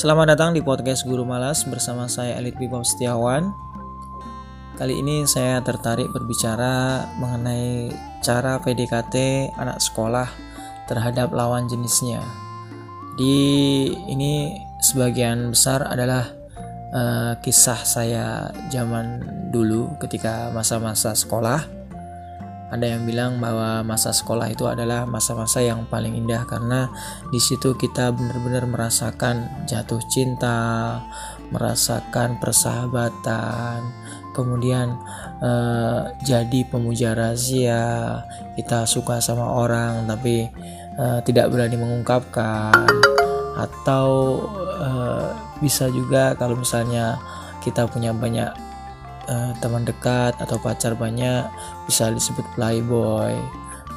Selamat datang di podcast Guru Malas bersama saya Elit Bibab Setiawan. Kali ini saya tertarik berbicara mengenai cara PDKT anak sekolah terhadap lawan jenisnya. Di ini sebagian besar adalah uh, kisah saya zaman dulu ketika masa-masa sekolah ada yang bilang bahwa masa sekolah itu adalah masa-masa yang paling indah karena di situ kita benar-benar merasakan jatuh cinta, merasakan persahabatan, kemudian eh, jadi pemuja rahasia, kita suka sama orang tapi eh, tidak berani mengungkapkan. Atau eh, bisa juga kalau misalnya kita punya banyak uh, teman dekat atau pacar banyak bisa disebut playboy.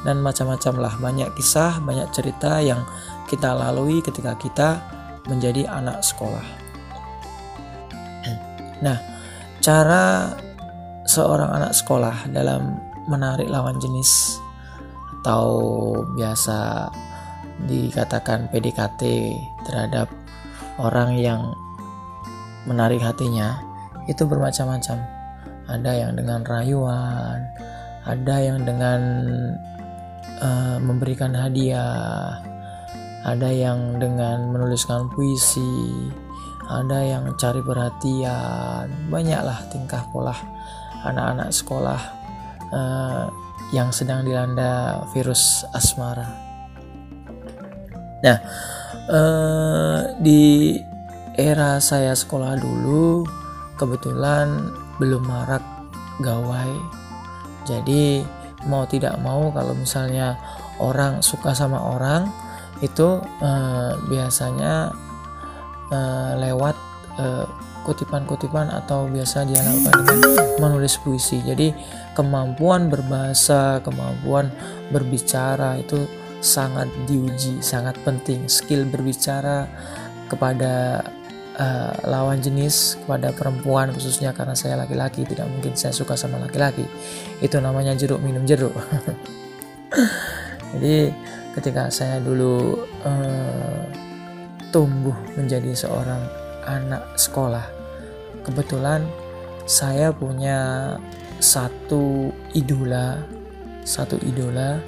Dan macam-macam lah banyak kisah banyak cerita yang kita lalui ketika kita menjadi anak sekolah. Nah cara seorang anak sekolah dalam menarik lawan jenis atau biasa dikatakan PDKT terhadap orang yang menarik hatinya itu bermacam-macam ada yang dengan rayuan ada yang dengan uh, memberikan hadiah ada yang dengan menuliskan puisi ada yang cari perhatian. Banyaklah tingkah pola anak-anak sekolah uh, yang sedang dilanda virus asmara. Nah uh, di era saya sekolah dulu kebetulan belum marak gawai. Jadi mau tidak mau kalau misalnya orang suka sama orang itu eh, biasanya eh, lewat eh, kutipan-kutipan atau biasa dia lakukan dengan menulis puisi. Jadi kemampuan berbahasa kemampuan berbicara itu sangat diuji sangat penting. Skill berbicara kepada uh, lawan jenis kepada perempuan khususnya karena saya laki-laki tidak mungkin saya suka sama laki-laki. Itu namanya jeruk minum jeruk. Jadi ketika saya dulu uh, tumbuh menjadi seorang anak sekolah kebetulan saya punya satu idola satu idola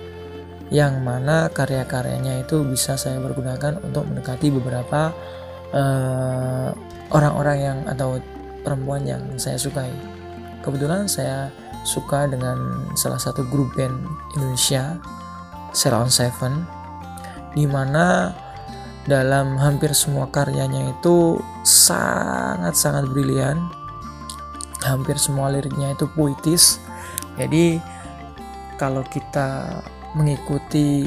yang mana karya-karyanya itu bisa saya pergunakan untuk mendekati beberapa eh, orang-orang yang atau perempuan yang saya sukai. Kebetulan saya suka dengan salah satu grup band Indonesia, Ceylon Seven, di mana dalam hampir semua karyanya itu sangat-sangat brilian. Hampir semua liriknya itu puitis. Jadi kalau kita mengikuti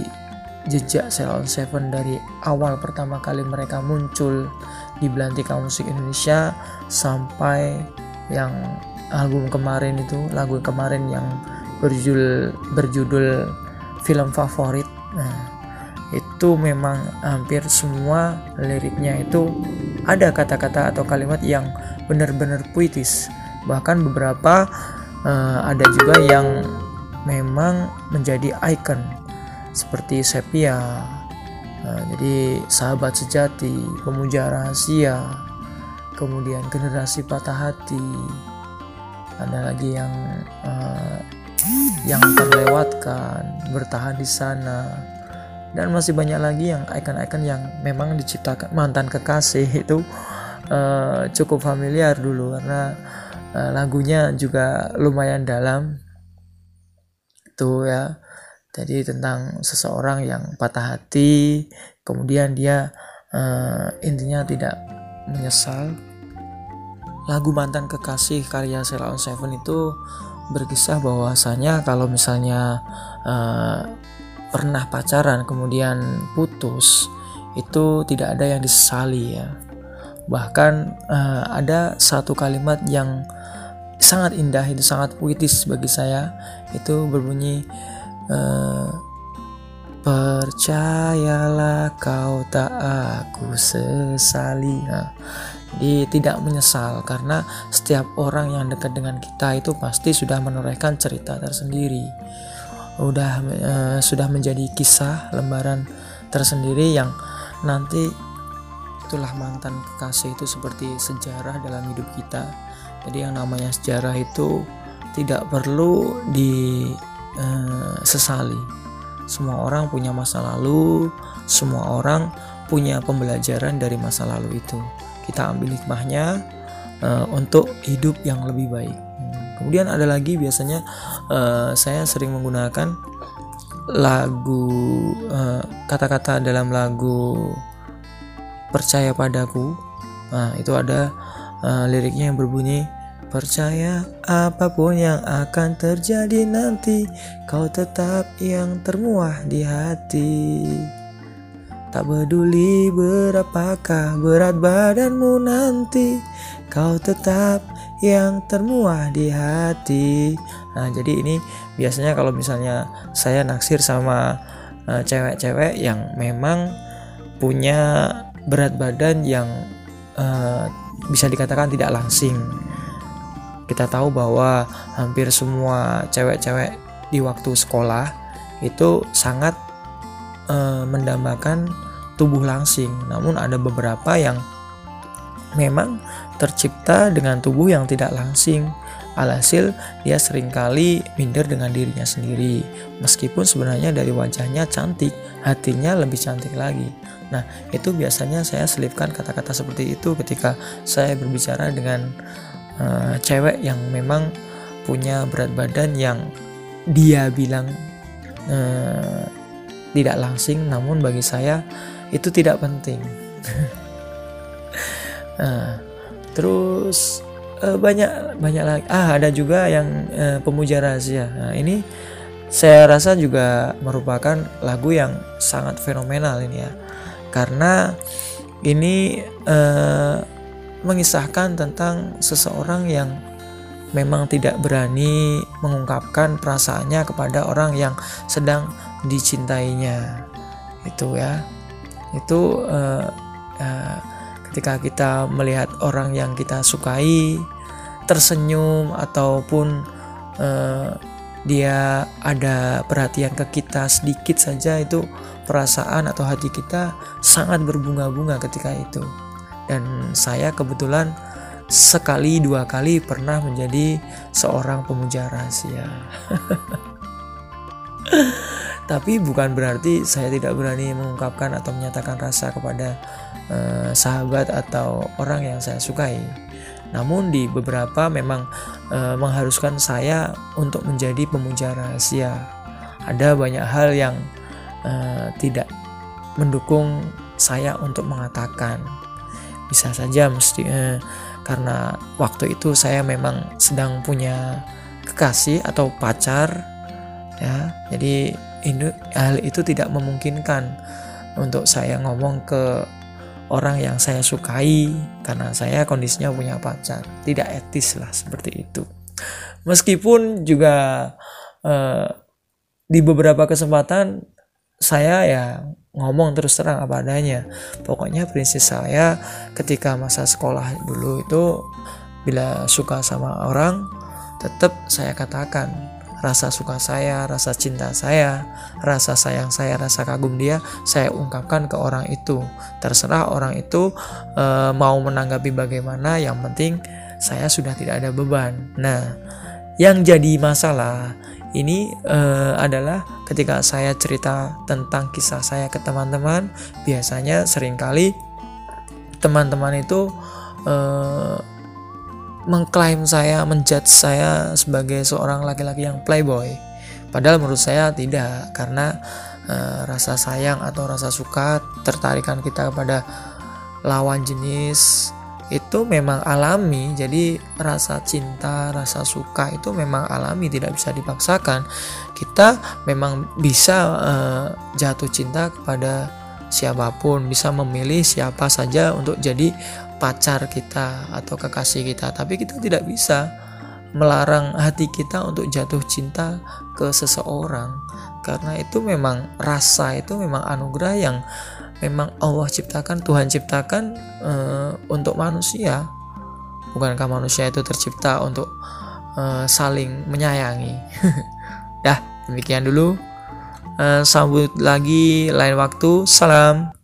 jejak Ceylon Seven dari awal pertama kali mereka muncul di belantika musik Indonesia sampai yang album kemarin itu lagu kemarin yang berjudul berjudul film favorit. Nah itu memang hampir semua liriknya itu ada kata-kata atau kalimat yang benar-benar puitis. Bahkan beberapa uh, ada juga yang memang menjadi icon seperti sepia. Nah, jadi sahabat sejati pemuja rahasia kemudian generasi patah hati. Ada lagi yang uh, yang terlewatkan bertahan di sana. Dan masih banyak lagi yang icon-icon yang memang diciptakan mantan kekasih itu uh, cukup familiar dulu. Karena uh, lagunya juga lumayan dalam. Itu ya jadi tentang seseorang yang patah hati kemudian dia uh, intinya tidak menyesal. Lagu mantan kekasih karya Sheila on Seven itu berkisah bahwasanya kalau misalnya uh, pernah pacaran kemudian putus itu tidak ada yang disesali ya. Bahkan uh, ada satu kalimat yang sangat indah itu sangat puitis bagi saya. Itu berbunyi Eh, percayalah kau tak aku sesali nah, jadi tidak menyesal karena setiap orang yang dekat dengan kita itu pasti sudah menorehkan cerita tersendiri. Udah uh, sudah menjadi kisah lembaran tersendiri yang nanti itulah mantan kekasih itu seperti sejarah dalam hidup kita. Jadi yang namanya sejarah itu tidak perlu disesali uh, semua orang punya masa lalu semua orang punya pembelajaran dari masa lalu itu. Kita ambil hikmahnya uh, untuk hidup yang lebih baik. Kemudian ada lagi biasanya uh, saya sering menggunakan lagu kata-kata uh, dalam lagu percaya padaku. Nah itu ada uh, liriknya yang berbunyi percaya apa pun yang akan terjadi nanti kau tetap yang termuah di hati tak peduli berapakah berat badanmu nanti kau tetap yang termuah di hati nah jadi ini biasanya kalau misalnya saya naksir sama eh, cewek-cewek uh, yang memang punya berat badan yang uh, bisa dikatakan tidak langsing. Kita tahu bahwa hampir semua cewek-cewek di waktu sekolah itu sangat uh, mendambakan tubuh langsing. Namun ada beberapa yang memang tercipta dengan tubuh yang tidak langsing. Alhasil dia sering kali minder dengan dirinya sendiri. Meskipun sebenarnya dari wajahnya cantik, hatinya lebih cantik lagi. Nah, itu biasanya saya selipkan kata-kata seperti itu ketika saya berbicara dengan uh, cewek yang memang punya berat badan yang dia bilang uh, tidak langsing, namun bagi saya itu tidak penting. nah, terus uh, banyak banyak lagi. Ah, ada juga yang uh, pemuja rahasia. Nah, ini saya rasa juga merupakan lagu yang sangat fenomenal ini ya karena ini eh, mengisahkan tentang seseorang yang memang tidak berani mengungkapkan perasaannya kepada orang yang sedang dicintainya itu ya itu eh, eh, ketika kita melihat orang yang kita sukai tersenyum ataupun eh, dia ada perhatian ke kita sedikit saja itu perasaan atau hati kita sangat berbunga-bunga ketika itu. Dan saya kebetulan sekali dua kali pernah menjadi seorang pemuja rahasia. Tapi bukan berarti saya tidak berani mengungkapkan atau menyatakan rasa kepada uh, sahabat atau orang yang saya sukai. Namun di beberapa memang uh, mengharuskan saya untuk menjadi pemuja rahasia. Ada banyak hal yang uh, tidak mendukung saya untuk mengatakan bisa saja mesti uh, karena waktu itu saya memang sedang punya kekasih atau pacar ya. Jadi ini hal itu tidak memungkinkan untuk saya ngomong ke orang yang saya sukai karena saya kondisinya punya pacar. Tidak etis lah seperti itu. Meskipun juga uh, di beberapa kesempatan saya ya ngomong terus terang apa adanya pokoknya prinsip saya ketika masa sekolah dulu itu bila suka sama orang tetap saya katakan rasa suka saya, rasa cinta saya, rasa sayang saya, rasa kagum dia, saya ungkapkan ke orang itu. Terserah orang itu e, mau menanggapi bagaimana, yang penting saya sudah tidak ada beban. Nah, yang jadi masalah ini uh, adalah ketika saya cerita tentang kisah saya ke teman-teman, biasanya sering kali teman-teman itu uh, mengklaim saya, menjudge saya sebagai seorang laki-laki yang playboy. Padahal menurut saya tidak, karena uh, rasa sayang atau rasa suka, tertarikan kita kepada lawan jenis itu memang alami. Jadi rasa cinta rasa suka itu memang alami tidak bisa dipaksakan. Kita memang bisa uh, jatuh cinta kepada siapa pun bisa memilih siapa saja untuk jadi pacar kita atau kekasih kita. Tapi kita tidak bisa melarang hati kita untuk jatuh cinta ke seseorang. Karena itu memang rasa itu memang anugerah yang memang Allah ciptakan Tuhan ciptakan uh, untuk manusia. Bukankah manusia itu tercipta untuk uh, saling menyayangi? Dah demikian dulu. Uh, sambut lagi lain waktu. Salam